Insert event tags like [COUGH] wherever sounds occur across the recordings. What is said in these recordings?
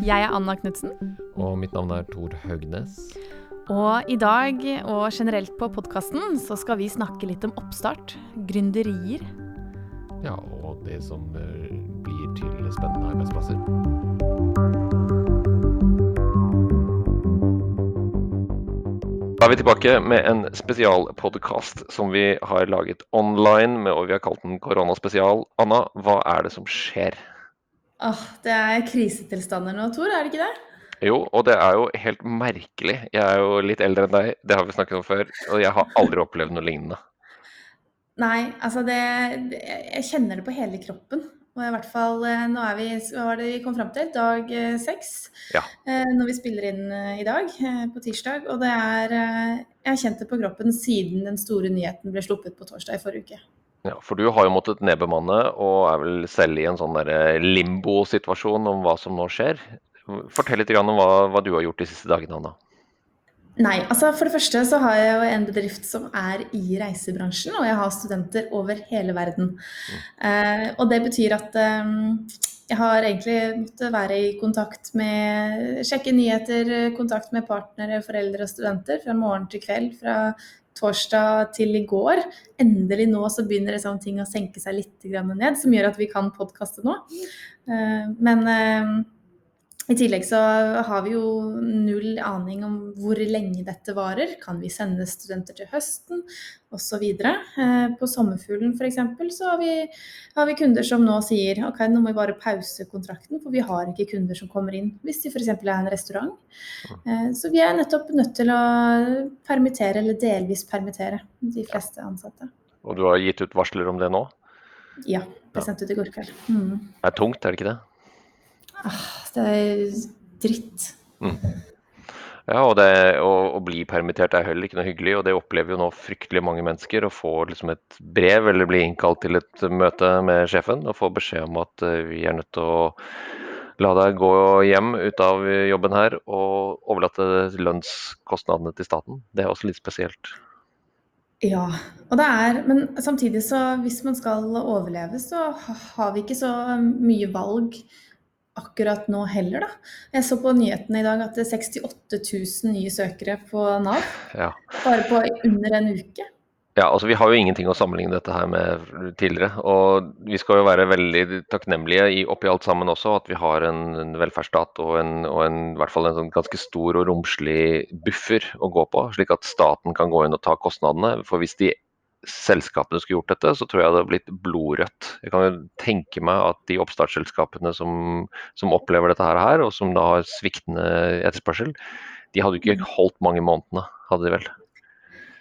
Jeg er Anna Knutsen. Og mitt navn er Tor Haugnes. Og i dag, og generelt på podkasten, så skal vi snakke litt om oppstart. Gründerier. Ja, og det som eh, blir til spennende arbeidsplasser. Da er vi tilbake med en spesialpodkast som vi har laget online, med, og vi har kalt den Koronaspesial. Anna, hva er det som skjer? Åh, det er krisetilstander nå, Tor, er det ikke det? Jo, og det er jo helt merkelig. Jeg er jo litt eldre enn deg, det har vi snakket om før, og jeg har aldri opplevd noe lignende. Nei, altså det, det Jeg kjenner det på hele kroppen. Og i hvert fall eh, Nå er vi Hva var det vi kom fram til? Dag eh, seks. Ja. Eh, når vi spiller inn i dag, på tirsdag. Og det er Jeg har kjent det på kroppen siden den store nyheten ble sluppet på torsdag i forrige uke. Ja, For du har jo måttet nedbemanne, og er vel selv i en sånn limbo-situasjon om hva som nå skjer. Fortell litt om hva, hva du har gjort de siste dagene, Anna. Nei, altså for det første så har jeg jo en bedrift som er i reisebransjen, og jeg har studenter over hele verden. Mm. Eh, og det betyr at eh, jeg har egentlig måttet være i kontakt med Sjekke nyheter, kontakt med partnere, foreldre og studenter fra morgen til kveld. Fra torsdag til i går. Endelig nå så begynner det sånne ting å senke seg litt ned, som gjør at vi kan podkaste nå. Eh, men eh, i tillegg så har vi jo null aning om hvor lenge dette varer. Kan vi sende studenter til høsten osv. Eh, på Sommerfuglen f.eks. så har vi, har vi, kunder som nå sier ok, nå må vi bare pause kontrakten, for vi har ikke kunder som kommer inn. Hvis de f.eks. er en restaurant. Eh, så vi er nettopp nødt til å permittere, eller delvis permittere, de fleste ansatte. Og du har gitt ut varsler om det nå? Ja, det sendte ut i går kveld. Mm. Det er tungt, er det ikke det? Ah, det er dritt. Mm. Ja, og det, å, å, bli permittert er heller ikke noe hyggelig, og det opplever jo nå fryktelig mange mennesker. Å få liksom et brev eller bli innkalt til et møte med sjefen og få beskjed om at uh, vi er nødt til å la deg gå hjem ut av jobben her og overlate lønnskostnadene til staten. Det er også litt spesielt. Ja, og det er Men samtidig så hvis man skal overleve, så har vi ikke så mye valg akkurat nå heller, da. Jeg så på nyhetene i dag at det er 68 000 nye søkere på Nav. Ja. Bare på under en uke. Ja, altså Vi har jo ingenting å sammenligne dette her med tidligere. Og vi skal jo være veldig takknemlige i, oppi alt sammen også, at vi har en, en velferdsstat og, en, og en, i hvert fall en sånn ganske stor og romslig buffer å gå på, slik at staten kan gå inn og ta kostnadene. For hvis de selskapene skulle gjort dette, så tror jeg det hadde blitt blodrødt. Jeg kan jo tenke meg at de oppstartsselskapene som, som opplever dette her, og som da har sviktende etterspørsel, de hadde jo ikke mm. holdt mange månedene, hadde de vel?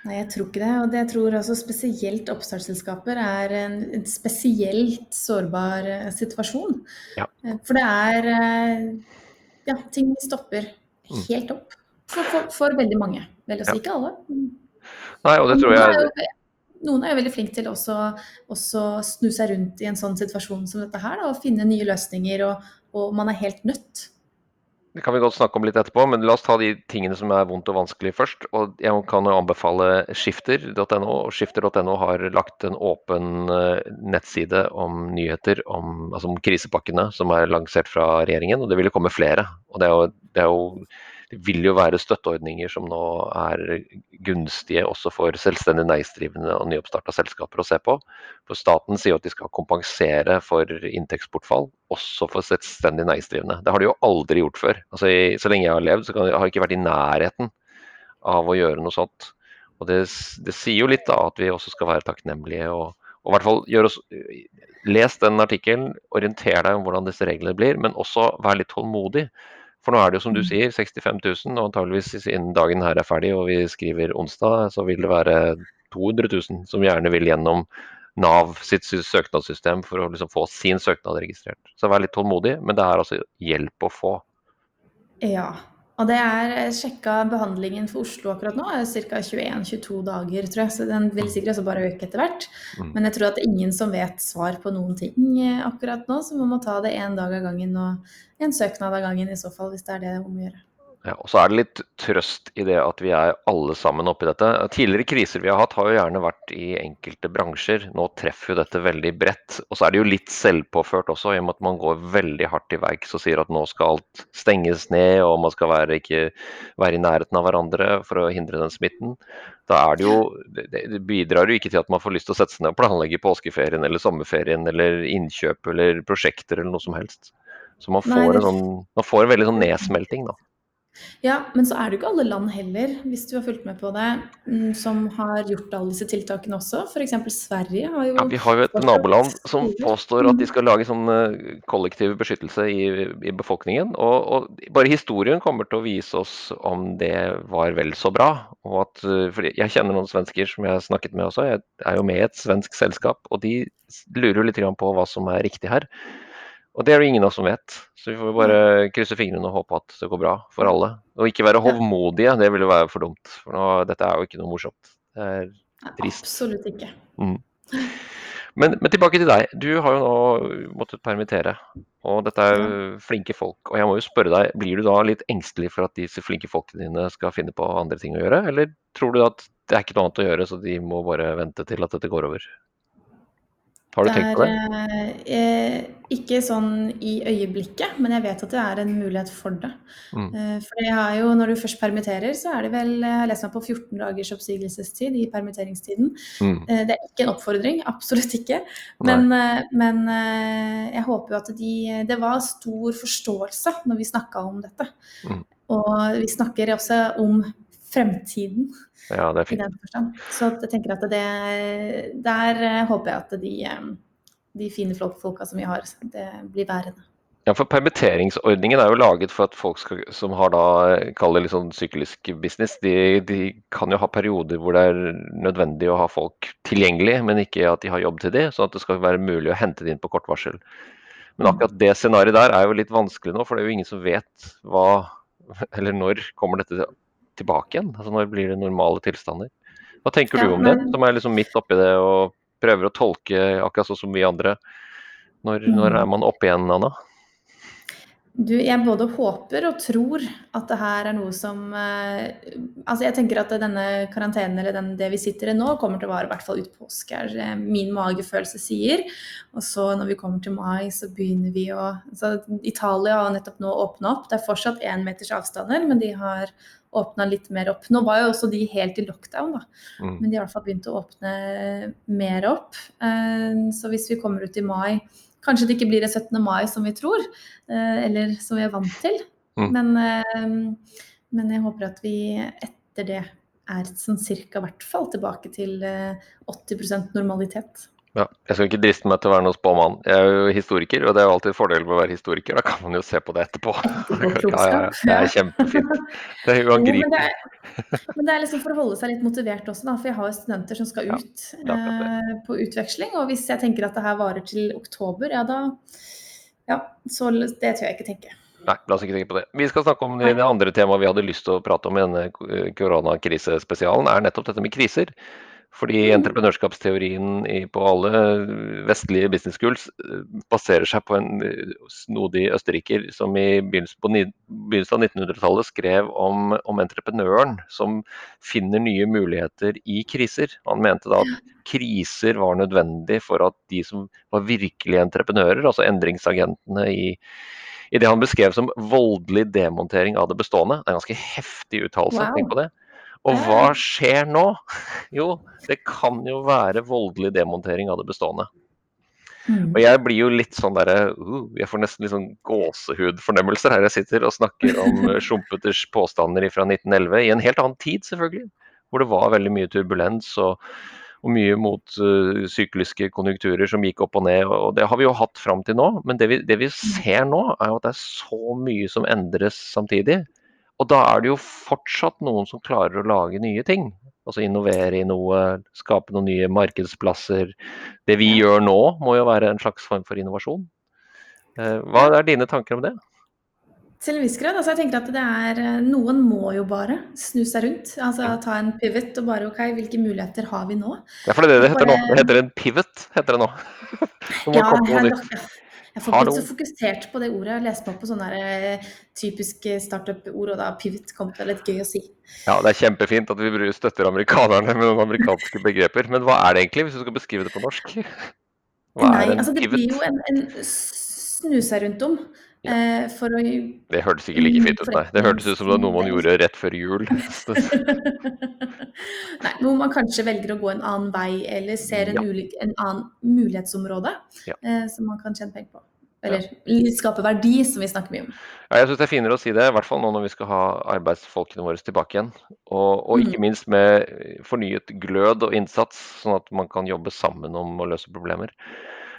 Nei, jeg tror ikke det. Og det jeg tror også spesielt oppstartsselskaper er en, en spesielt sårbar uh, situasjon. Ja. Eh, for det er uh, Ja, ting stopper mm. helt opp. For, for, for veldig mange. Vel å si ja. ikke alle. Nei, og det tror jeg noen er jo veldig flinke til også, også snu seg rundt i en sånn situasjon som dette her, da, og finne nye løsninger, og, og, man er helt nødt. Det kan vi godt snakke om litt etterpå, men la oss ta de tingene som er vondt og vanskelig først. Og jeg kan anbefale skifter.no. og Skifter.no har lagt en åpen eh, nettside om nyheter om, altså om krisepakkene som er lansert fra regjeringen, og det vil komme flere. Og det er jo, det er jo det vil jo være støtteordninger som nå er gunstige også for selvstendig næringsdrivende og nyoppstarta selskaper å se på. For Staten sier at de skal kompensere for inntektsbortfall, også for selvstendig næringsdrivende. Det har de jo aldri gjort før. Altså, så lenge jeg har levd, så har jeg ikke vært i nærheten av å gjøre noe sånt. Og det, det sier jo litt da at vi også skal være takknemlige og, og i hvert fall gjør oss Les den artikkelen, orienter deg om hvordan disse reglene blir, men også vær litt tålmodig. For nå er det jo som du mm. sier, 65 000, og antageligvis innen dagen her er ferdig og vi skriver onsdag, så vil det være 200 000 som gjerne vil gjennom Nav sitt søknadssystem for å liksom få sin søknad registrert. Så vær litt tålmodig, men det er altså hjelp å få. Ja, og det er eh, sjekka behandlingen for Oslo akkurat nå, er ca. 21-22 dager, tror jeg. Så den vil sikkert også bare øke etter hvert. Mm. Men jeg tror at det er ingen som vet svar på noen ting eh, akkurat nå, så man må ta det én dag av gangen og en søknad av gangen i så fall, hvis det er det om å gjøre. Ja, og så er det litt trøst i det at vi er alle sammen oppi dette. Tidligere kriser vi har hatt har jo gjerne vært i enkelte bransjer. Nå treffer jo dette veldig bredt. Og så er det jo litt selvpåført også, i og med at man går veldig hardt til verks og sier at nå skal alt stenges ned, og man skal være, ikke være i nærheten av hverandre for å hindre den smitten. Da er det jo Det bidrar jo ikke til at man får lyst til å sette seg ned og planlegge påskeferien eller sommerferien eller innkjøp eller prosjekter eller noe som helst. Så man får, en, sånn, man får en veldig sånn nedsmelting, da. Ja, men så er det jo ikke alle land heller, hvis du har fulgt med på det, mm, som har gjort alle disse tiltakene også. F.eks. Sverige har jo Ja, vi har jo et naboland som påstår at de skal lage sånn eh, kollektiv beskyttelse i, i befolkningen. Og, og, bare historien kommer til å vise oss om det var vel så bra. Og at, eh, fordi jeg kjenner noen svensker som jeg har snakket med også. Jeg er jo med i et svensk selskap, og de lurer jo litt på hva som er riktig her. Og det er det ingen av oss som vet. Så vi får bare krysse fingrene og håpe at det går bra for alle. Og ikke være hovmodige, det ville være for dumt. For nå, dette er jo ikke noe morsomt. Det er trist. Absolutt ikke. Mm. Men, men, tilbake til deg. Du har jo nå måttet permittere. Og dette er jo flinke folk. Og jeg må jo spørre deg, blir du da litt engstelig for at disse flinke folkene dine skal finne på andre ting å gjøre? Eller tror du at det er ikke noe annet å gjøre, så de må bare vente til at dette går over? Har du tenkt på det? Det er eh, ikke sånn i øyeblikket, men jeg vet at det er en mulighet for det. Mm. Eh, for det har jo, når du først permitterer, så er det vel Jeg har lest meg på 14 dagers oppsigelsestid i permitteringstiden. Mm. Eh, det er ikke en oppfordring, [LAUGHS] absolutt ikke. Men, eh, men eh, jeg håper jo at de Det var stor forståelse når vi snakka om dette. Mm. Og vi snakker også om fremtiden. Ja, det er fint. Så jeg tenker at det, der eh, håper jeg at de, eh, de fine folka som vi har, det blir værende. Ja, for Permitteringsordningen er jo laget for at folk skal, som har da, kaller litt sånn syklisk business, de, de, kan jo ha perioder hvor det er nødvendig å ha folk tilgjengelig, men ikke at de har jobb til de, sånn at det skal være mulig å hente det inn på kort varsel. Men mm. akkurat det scenarioet der er jo litt vanskelig nå, for det er jo ingen som vet hva eller når kommer dette tilbake igjen? Altså Når blir det normale tilstander? Hva tenker du om det, som er liksom midt oppi det og prøver å tolke akkurat sånn som vi andre? Når, mm. når er man oppe igjen, Anna? Du, jeg både håper og tror at det her er noe som eh, Altså, jeg tenker at denne karantenen eller den, det vi sitter i nå, kommer til å vare i hvert fall ut påske, er det min magefølelse sier. Og så når vi kommer til mai, så begynner vi å altså, Italia har nettopp nå åpna opp. Det er fortsatt én meters avstander, men de har åpna litt mer opp. Nå var jo også de helt i lockdown, da. Mm. Men de har i hvert fall begynt å åpne mer opp. Eh, så hvis vi kommer ut i mai Kanskje det ikke blir det 17. mai som vi tror, eh, eller som vi er vant til. Mm. Men, eh, men, jeg håper at vi etter det er sånn cirka hvert fall tilbake til 80% normalitet. Ja, jeg skal ikke driste meg til å være noen spåmann. Jeg er jo historiker, og det er jo alltid fordel med å være historiker. Da kan man jo se på det etterpå. [LAUGHS] Ja, ja, det er kjempefint. [LAUGHS] Det er uangripelig. Men, [LAUGHS] men, det er liksom for å holde seg litt motivert også, da. For jeg har jo studenter som skal ut ja, eh, på utveksling. Og hvis jeg tenker at det her varer til oktober, ja da Ja, så det tør jeg ikke tenke. Nei, la oss ikke tenke på det. Vi skal snakke om det, det andre temaet vi hadde lyst til å prate om i denne koronakrisespesialen, er nettopp dette med kriser. Fordi entreprenørskapsteorien på alle vestlige business schools eh, baserer seg på en eh, snodig østerriker som i begynnelsen av 1900-tallet skrev om, om, entreprenøren som finner nye muligheter i kriser. Han mente da at kriser var nødvendig for at de som var virkelige entreprenører, altså endringsagentene i, i det han beskrev som voldelig demontering av det bestående. Det er en ganske heftig uttalelse. Wow. Tenk på det. Og hva skjer nå? [LAUGHS] Jo, det kan jo være voldelig demontering av det bestående. Mm. Og jeg blir jo litt sånn derre uh, Jeg får nesten litt sånn gåsehudfornemmelser her jeg sitter og snakker om [LAUGHS] Schumpeters påstander fra 1911, i en helt annen tid, selvfølgelig. Hvor det var veldig mye turbulens og, og mye mot uh, sykliske konjunkturer som gikk opp og ned. og Det har vi jo hatt fram til nå. Men det vi, det vi ser nå, er jo at det er så mye som endres samtidig. Og da er det jo fortsatt noen som klarer å lage nye ting. Altså innovere i noe, skape noen nye markedsplasser. Det vi gjør nå må jo være en slags form for innovasjon. Eh, hva er dine tanker om det? Til en viss grad. Altså jeg tenker at det er eh, Noen må jo bare snu seg rundt. Altså ta en pivot og bare OK, hvilke muligheter har vi nå? Ja, for det er det det heter nå. Det heter en pivot, heter det nå. [LAUGHS] ja, jeg, Jeg får ikke så fokusert på det ordet. Jeg leser meg opp på sånne der, typiske startup-ord, og da pivot kom til litt gøy å si. Ja, det er kjempefint at vi støtter amerikanerne med noen amerikanske begreper. Men hva er det egentlig, hvis du skal beskrive det på norsk? [LAUGHS] Hva Nei, altså det blir jo en, en snuse rundt om. Ja. Eh, for å Det hørtes ikke like fint ut, nei. Det hørtes ut som det var noe man gjorde rett før jul. [LAUGHS] nei, hvor man kanskje velger å gå en annen vei, eller ser en, ja. ulik, en annen mulighetsområde ja. eh, som man kan tjene penger på. Eller ja. skape verdi, som vi snakker mye om. Ja, jeg syns det er finere å si det, i hvert fall nå når vi skal ha arbeidsfolkene våre tilbake igjen. Og, og ikke mm. minst med fornyet glød og innsats, sånn at man kan jobbe sammen om å løse problemer.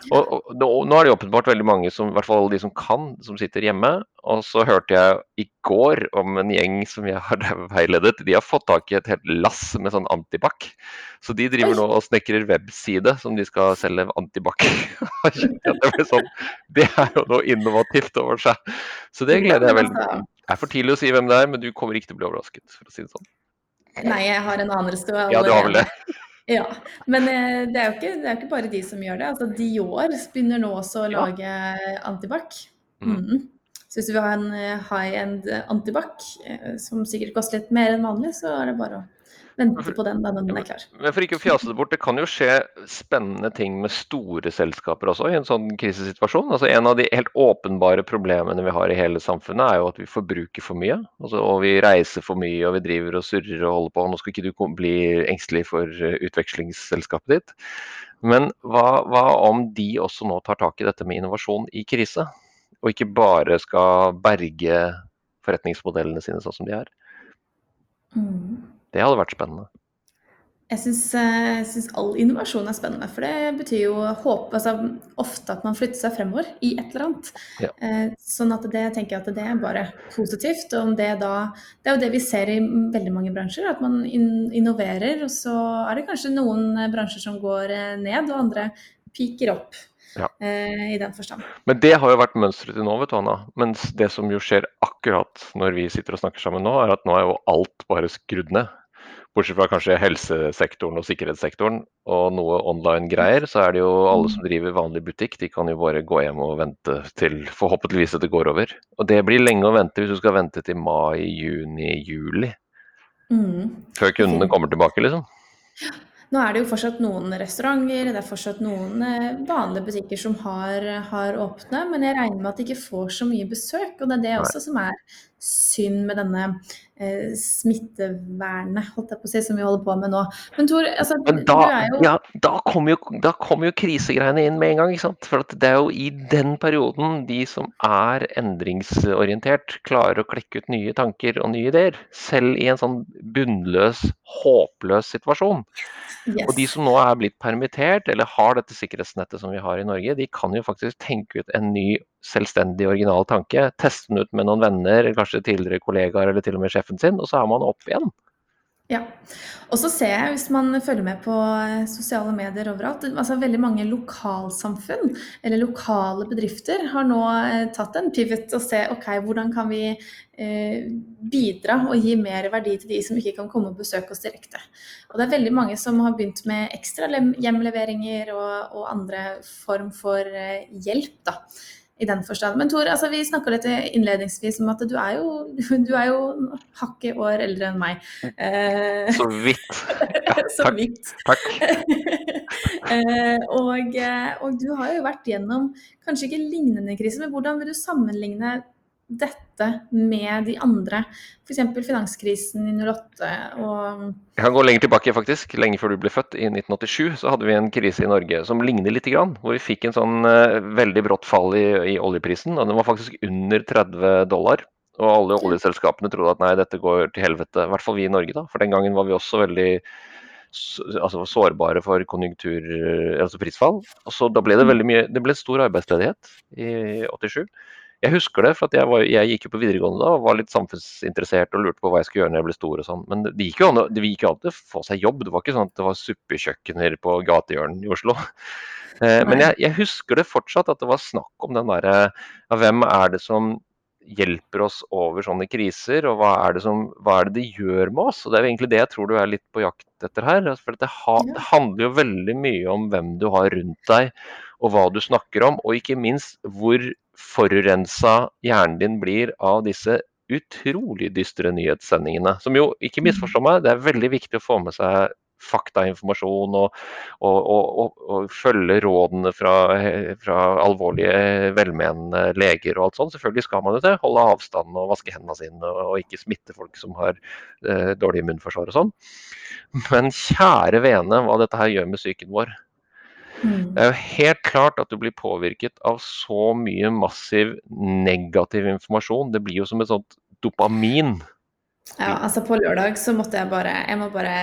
Og, og, nå er det åpenbart veldig mange, som, i hvert fall de som kan, som sitter hjemme. Og så hørte jeg i går om en gjeng som jeg har [LAUGHS] veiledet. De har fått tak i et helt lass med sånn antibac. Så de driver nå og snekrer webside som de skal selge antibac. [LAUGHS] det, sånn, det er jo noe innovativt over seg. Så det gleder jeg veldig til. Det er for tidlig å si hvem det er, men du kommer ikke til å bli overrasket, for å si det sånn. Nei, jeg har en anelse. Ja, du har vel det. [LAUGHS] Ja, men eh, det er jo ikke, det er ikke, bare de som gjør det. Altså, Dior begynner nå også å lage ja. antibac. Mm. Mm. Så hvis du vil ha en eh, high end antibac, eh, som sikkert koster litt mer enn vanlig, så er det bare å vente på den da den er klar. Men for ikke å fjase det bort, det kan jo skje spennende ting med store selskaper også i en sånn krisesituasjon. Altså En av de helt åpenbare problemene vi har i hele samfunnet, er jo at vi forbruker for mye. Altså, og vi reiser for mye og vi driver og surrer og holder på. Nå skal ikke du bli engstelig for eh, utvekslingsselskapet ditt. Men hva, hva om de også nå tar tak i dette med innovasjon i krise? Og ikke bare skal berge forretningsmodellene sine sånn som de er. Mm. Det hadde vært spennende. Jeg syns eh, all innovasjon er spennende, for det betyr jo håp, altså, ofte at man flytter seg fremover i et eller annet. Ja. Eh, sånn at det tenker jeg at det er bare positivt. Og det, da, det er jo det vi ser i veldig mange bransjer, at man innoverer. Og så er det kanskje noen bransjer som går eh, ned, og andre piker opp. Ja. i den forstand. Men det har jo vært mønsteret til nå, vet du Anna. Mens det som jo skjer akkurat når vi sitter og snakker sammen nå, er at nå er jo alt bare skrudd ned. Bortsett fra kanskje helsesektoren og sikkerhetssektoren og noe online-greier, så er det jo alle mm. som driver vanlig butikk, de kan jo bare gå hjem og vente til forhåpentligvis at det går over. Og det blir lenge å vente hvis du skal vente til mai, juni, juli. Mm. Før kundene kommer tilbake, liksom. Nå er det jo fortsatt noen restauranter, det er fortsatt noen eh, vanlige butikker som har, har åpne, men jeg regner med at de ikke får så mye besøk. Og det er det også som er synd med denne eh, smittevernet, holdt jeg på å si, som vi holder på med nå. Men Tor, altså, Men da, jo... ja, da kommer jo, kom jo, krisegreiene inn med en gang. ikke sant? For det er jo i den perioden de som er endringsorientert, klarer å klekke ut nye tanker og nye ideer. Selv i en sånn bunnløs, håpløs situasjon. Yes. Og de som nå er blitt permittert, eller har dette sikkerhetsnettet som vi har i Norge, de kan jo faktisk tenke ut en ny selvstendig, original tanke. Teste den ut med noen venner, kanskje tidligere kollegaer eller til og med sjefen sin, og så er man opp igjen. Ja. Og så ser jeg, hvis man følger med på eh, sosiale medier overalt, altså veldig mange lokalsamfunn eller lokale bedrifter har nå eh, tatt en pivot og se ok, hvordan kan vi eh, bidra og gi mer verdi til de som ikke kan komme og besøke oss direkte. Og det er veldig mange som har begynt med ekstra hjemleveringer og, og andre form for eh, hjelp. da i den forstand. Men Tor, altså, vi snakka litt innledningsvis om at du er jo, [LAUGHS] du er jo hakket år eldre enn meg. Eh, Så vidt. Ja, [LAUGHS] Så takk. vidt. takk. [LAUGHS] eh, og, og, du har jo vært gjennom kanskje ikke lignende kriser, men hvordan vil du sammenligne dette med de andre, f.eks. finanskrisen i 08 og Jeg kan gå lenger tilbake, faktisk. Lenge før du ble født. I 1987 så hadde vi en krise i Norge som ligner litt, hvor vi fikk en sånn uh, veldig brått fall i, i, oljeprisen. og Den var faktisk under 30 dollar. Og alle oljeselskapene trodde at nei, dette går til helvete. I hvert fall vi i Norge, da. For den gangen var vi også veldig altså sårbare for konjunktur, altså prisfall. Og så da ble det veldig mye Det ble stor arbeidsledighet i 87. Jeg husker det, for jeg, var, jeg, gikk jo på videregående da og var litt samfunnsinteressert og lurte på hva jeg skulle gjøre når jeg ble stor og sånn. Men det gikk jo an, det gikk an å få seg jobb. Det var ikke sånn at det var suppekjøkkener på gatehjørnet i Oslo. [LAUGHS] Eh, men jeg, jeg, husker det fortsatt, at det var snakk om den derre ja, Hvem er det som hjelper oss over sånne kriser, og hva er det, som, hva er det, de gjør med oss? Og Det er jo egentlig det jeg tror du er litt på jakt etter her. For det, ha, det handler jo veldig mye om hvem du har rundt deg, og hva du snakker om, og ikke minst hvor forurensa hjernen din blir av disse utrolig dystre nyhetssendingene. Som jo, ikke misforstå meg, det er veldig viktig å få med seg faktainformasjon og, og, og, og, følge rådene fra, fra, alvorlige, velmenende leger og alt sånt. Selvfølgelig skal man jo det. Holde avstand og vaske hendene sine og, ikke smitte folk som har eh, dårlig immunforsvar og sånn. Men kjære vene hva dette her gjør med psyken vår. Mm. Det er jo helt klart at du blir påvirket av så mye massiv negativ informasjon. Det blir jo som et sånt dopamin. Ja, altså på lørdag så måtte jeg bare Jeg må bare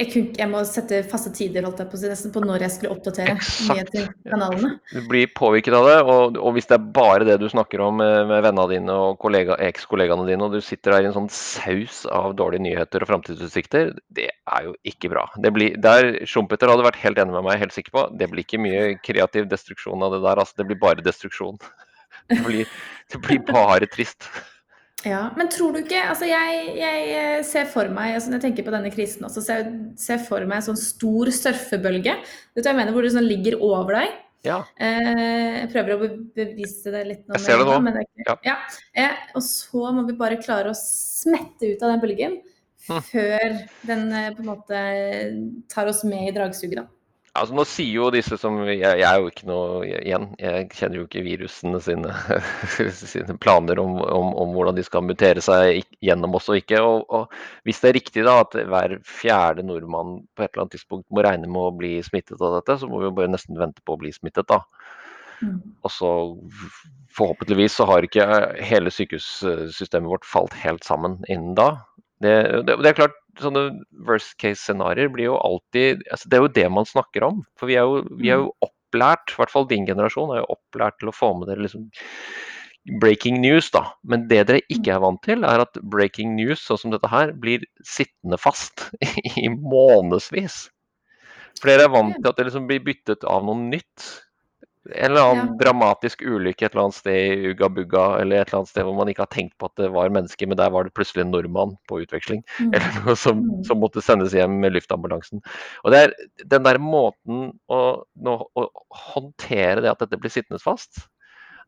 jeg, kunne, jeg, må sette faste tider holdt jeg på, nesten på når jeg skulle oppdatere nyhetskanalene. Du blir påvirket av det, og, og, hvis det er bare det du snakker om med, med vennene dine og kollega, ekskollegaene dine, og du sitter der i en sånn saus av dårlige nyheter og framtidsutsikter, det er jo ikke bra. Det blir, der Schumpeter hadde vært helt enig med meg, helt sikker på. Det blir ikke mye kreativ destruksjon av det der, altså. Det blir bare destruksjon. [LAUGHS] Det blir, det blir bare trist. Ja, Men tror du ikke altså jeg, jeg eh, ser for meg, altså når jeg tenker på denne krisen også, ser jeg for meg en sånn stor surfebølge. Vet du hva jeg mener, Hvor det sånn ligger over deg. Ja. Eh, jeg prøver å bevise det litt. Nå jeg ser det nå. Men det ja. ja. Eh, og så må vi bare klare å smette ut av den bølgen mm. før den eh, på en måte tar oss med i dragsuget. da. Altså Nå sier jo disse som Jeg, jeg er jo ikke noe igjen, jeg kjenner jo ikke virusene sine, [LAUGHS] sine planer om, om, om, hvordan de skal mutere seg gjennom oss og ikke. Og, og, Hvis det er riktig da at hver fjerde nordmann på et eller annet tidspunkt må regne med å bli smittet av dette, så må vi jo bare nesten vente på å bli smittet, da. Mm. Og så Forhåpentligvis så har ikke hele sykehussystemet vårt falt helt sammen innen da. Det, det, det er klart, sånne worst case-scenarioer blir jo alltid altså Det er jo det man snakker om. For vi er jo, vi er jo mm. opplært, i hvert fall din generasjon, er jo opplært til å få med dere liksom breaking news, da. Men det dere ikke er vant til, er at breaking news sånn som dette her, blir sittende fast [LAUGHS] i månedsvis. For dere er vant til at det liksom blir byttet av noe nytt. En eller annen ja. dramatisk ulykke et eller annet sted i Uga Bugga, eller et eller annet sted hvor man ikke har tenkt på at det var mennesker, men der var det plutselig en nordmann på utveksling. [LAUGHS] Mm. Eller noe som, mm. som, måtte sendes hjem med luftambulansen. Og det er den der måten å, å, håndtere det at dette blir sittende fast,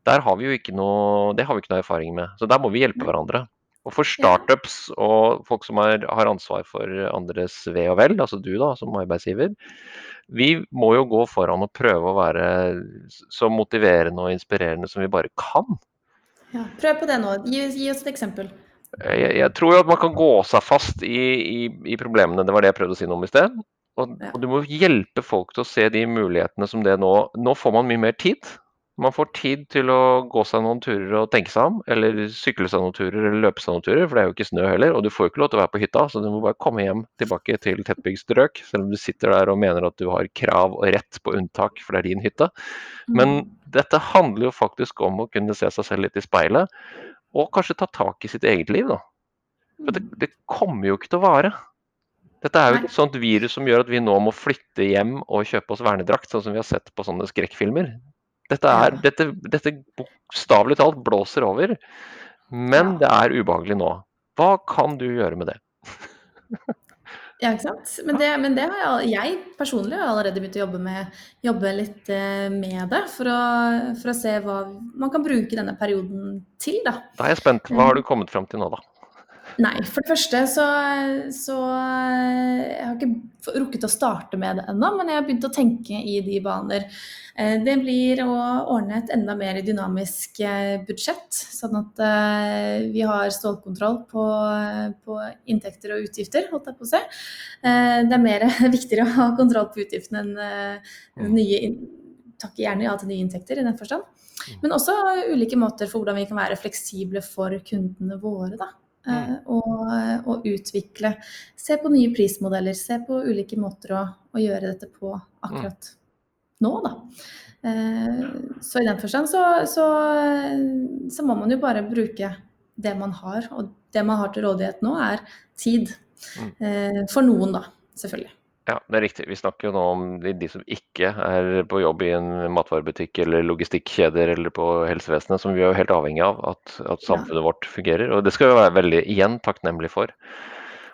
der har vi jo ikke noe, det har vi ikke noe erfaring med. Så der må vi hjelpe hverandre. Og for startups og folk som er, har ansvar for andres ve og vel, altså du da som arbeidsgiver, vi må jo gå foran og prøve å være så motiverende og inspirerende som vi bare kan. Ja, prøv på det nå. Gi, gi oss et eksempel. Jeg, jeg, tror jo at man kan gå seg fast i, i, i, problemene. Det var det jeg prøvde å si noe om i sted. Og, og, du må hjelpe folk til å se de mulighetene som det nå Nå får man mye mer tid. Man får tid til å gå seg noen turer og tenke seg om, eller sykle seg noen turer eller løpe seg noen turer, for det er jo ikke snø heller. Og du får jo ikke lov til å være på hytta, så du må bare komme hjem tilbake til tettbygd strøk, selv om du sitter der og mener at du har krav og rett på unntak, for det er din hytte. Men mm. dette handler jo faktisk om å kunne se seg selv litt i speilet, og kanskje ta tak i sitt eget liv, da. For det, det kommer jo ikke til å vare. Dette er jo et sånt virus som gjør at vi nå må flytte hjem og kjøpe oss vernedrakt, sånn som vi har sett på sånne skrekkfilmer. Dette, er, dette, dette bokstavelig talt blåser over. Men det er ubehagelig nå. Hva kan du gjøre med det? ja, ikke sant. Men det, men det, har jeg, jeg personlig har allerede begynt å jobbe, med, jobbe litt eh, med det. For å, for å, se hva man kan bruke denne perioden til, da. Da er jeg spent. Hva har du kommet fram til nå, da? Nei, for det første så, så Jeg har ikke rukket å starte med det ennå, men jeg har begynt å tenke i de baner. Eh, det blir å ordne et enda mer dynamisk eh, budsjett, sånn at eh, vi har stålkontroll på, på inntekter og utgifter, holdt jeg på å si. Det er mer [LAUGHS] viktigere å ha kontroll på utgiftene enn mm. nye takk gjerne ja til nye inntekter i den forstand. Mm. Men også ulike måter for hvordan vi kan være fleksible for kundene våre. da. Mm. Og, og, utvikle. Se på nye prismodeller, se på ulike måter å, å gjøre dette på akkurat nå, da. Eh, så i den forstand så, så, så, må man jo bare bruke det man har. Og det man har til rådighet nå, er tid. Mm. Eh, for noen, da, selvfølgelig. Ja, det er riktig. Vi snakker jo nå om de, de som ikke er på jobb i en matvarebutikk eller logistikkjeder eller på helsevesenet, som vi er jo helt avhengig av at, at samfunnet ja. vårt fungerer. Og det skal vi være veldig igjen takknemlig for.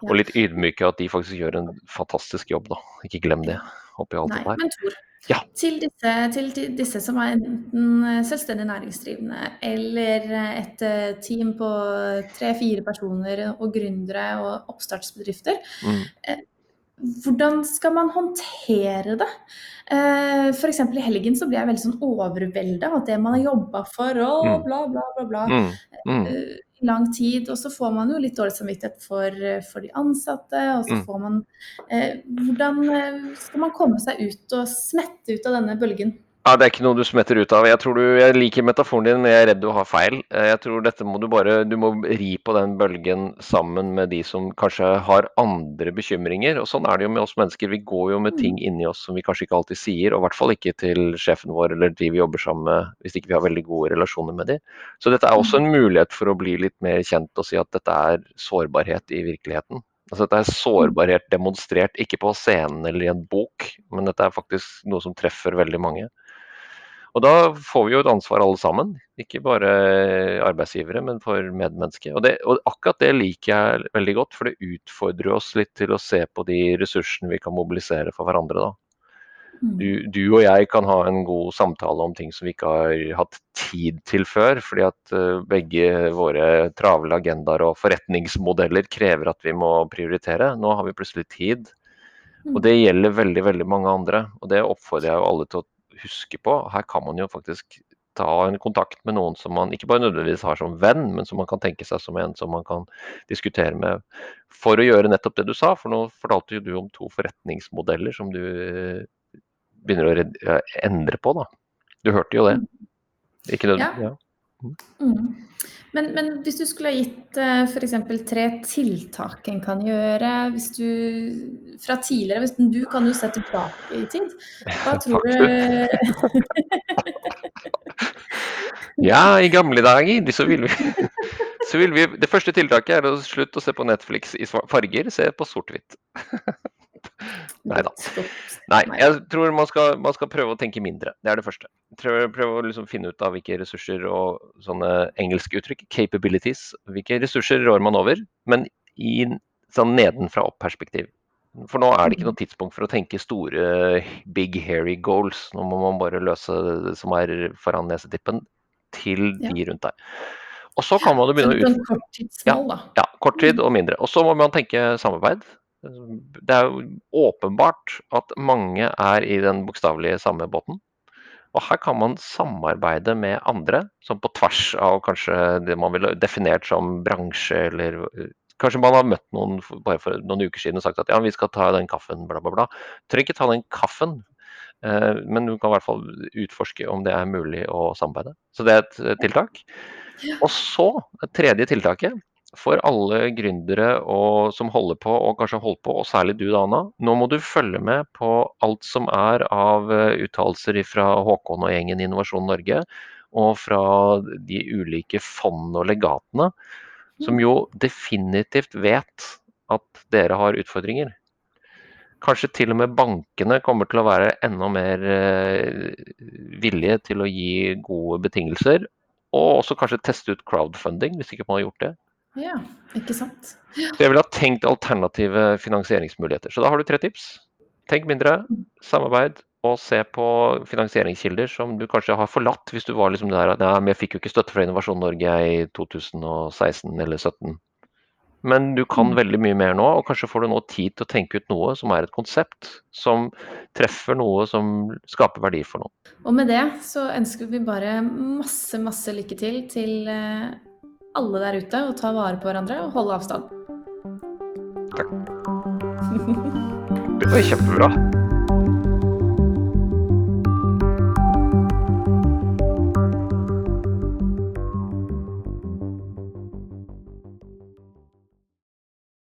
Og litt ydmyke at de faktisk gjør en fantastisk jobb, da. Ikke glem det oppi alt Nei, det der. Men Tor, ja. til, disse, til, disse, som er enten selvstendig næringsdrivende eller et eh, team på tre-fire personer og gründere og oppstartsbedrifter. Mm. Eh, hvordan skal man håndtere det? Eh, F.eks. i helgen så blir jeg veldig sånn overvelda av det man har jobba for og mm. bla, bla, bla. bla. Mm. Mm lang tid. Og så får man jo litt dårlig samvittighet for, for de ansatte. Og så mm. får man eh, Hvordan eh, skal man komme seg ut og smette ut av denne bølgen? Ja, Det er ikke noe du smetter ut av. Jeg tror du, jeg liker metaforen din, men jeg er redd du har feil. Eh, jeg tror dette må du bare Du må ri på den bølgen sammen med de som kanskje har andre bekymringer. Og sånn er det jo med oss mennesker. Vi går jo med ting inni oss som vi kanskje ikke alltid sier, og i hvert fall ikke til sjefen vår eller de vi jobber sammen med, hvis ikke vi har veldig gode relasjoner med de. Så dette er også en mulighet for å bli litt mer kjent og si at dette er sårbarhet i virkeligheten. Altså Dette er sårbarhet demonstrert, ikke på scenen eller i en bok, men dette er faktisk noe som treffer veldig mange. Og da får vi jo et ansvar alle sammen, ikke bare arbeidsgivere, men for medmennesker. Og, og, akkurat det liker jeg veldig godt, for det utfordrer oss litt til å se på de ressursene vi kan mobilisere for hverandre. da. Mm. Du, du, og jeg kan ha en god samtale om ting som vi ikke har hatt tid til før, fordi at uh, begge våre travle agendaer og forretningsmodeller krever at vi må prioritere. Nå har vi plutselig tid. Og mm. det gjelder veldig veldig mange andre. Og det oppfordrer jeg jo alle til å huske på. Her kan man jo faktisk ta en kontakt med noen som man ikke bare nødvendigvis har som venn, men som man kan tenke seg som en som man kan diskutere med for å gjøre nettopp det du sa. For nå fortalte jo du om to forretningsmodeller som du eh, begynner å endre på. da. Du hørte jo det. Ikke det? Ja. ja. Mm. Men, men, hvis du skulle ha gitt eh, f.eks. tre tiltak en kan gjøre hvis du, fra tidligere hvis Du kan jo se tilbake i tid. Hva [LAUGHS] tror du Ja, i gamle dager så ville vi, [LAUGHS] vil vi Det første tiltaket er å slutte å se på Netflix i farger, se på sort-hvitt. [LAUGHS] Nei da. Nei, jeg tror man skal, man skal, prøve å tenke mindre. Det er det første. Prøve, prøve å liksom finne ut av hvilke ressurser og sånne engelske uttrykk, capabilities, hvilke ressurser rår man over, men i sånn nedenfra opp-perspektiv. For nå er det ikke noe tidspunkt for å tenke store big hairy goals. Nå må man bare løse det som er foran nesetippen, til de rundt deg. Og så kan man jo begynne å ut... Ja, ja, kort tid og mindre. Og så må man tenke samarbeid. Det er jo åpenbart at mange er i den bokstavelige samme båten. Og her kan man samarbeide med andre, som på tvers av kanskje det man ville definert som bransje, eller kanskje man har møtt noen bare for noen uker siden og sagt at ja, vi skal ta den kaffen, bla, bla, bla. Trenger ikke ta den kaffen, eh, men du kan i hvert fall utforske om det er mulig å samarbeide. Så det er et tiltak. Og så, det tredje tiltaket, for alle gründere og, som holder på, og kanskje holdt på, og særlig du da, Anna. Nå må du følge med på alt som er av eh, uttalelser fra Håkon og gjengen Innovasjon Norge, og fra de ulike fondene og legatene, som jo definitivt vet at dere har utfordringer. Kanskje til og med bankene kommer til å være enda mer eh, villige til å gi gode betingelser. Og også kanskje teste ut crowdfunding, hvis ikke man har gjort det. Ja, ikke sant. Ja. Så jeg ville ha tenkt alternative finansieringsmuligheter. Så da har du tre tips. Tenk mindre, samarbeid, og se på finansieringskilder som du kanskje har forlatt hvis du var liksom der at jeg fikk jo ikke støtte fra Innovasjon Norge i 2016 eller 2017. Men du kan mm. veldig mye mer nå, og kanskje får du nå tid til å tenke ut noe som er et konsept som treffer noe som skaper verdi for noen. Og med det så ønsker vi bare masse, masse lykke til til eh, alle der ute å ta vare på hverandre og holde avstand. Takk. [LAUGHS] Det var kjempebra.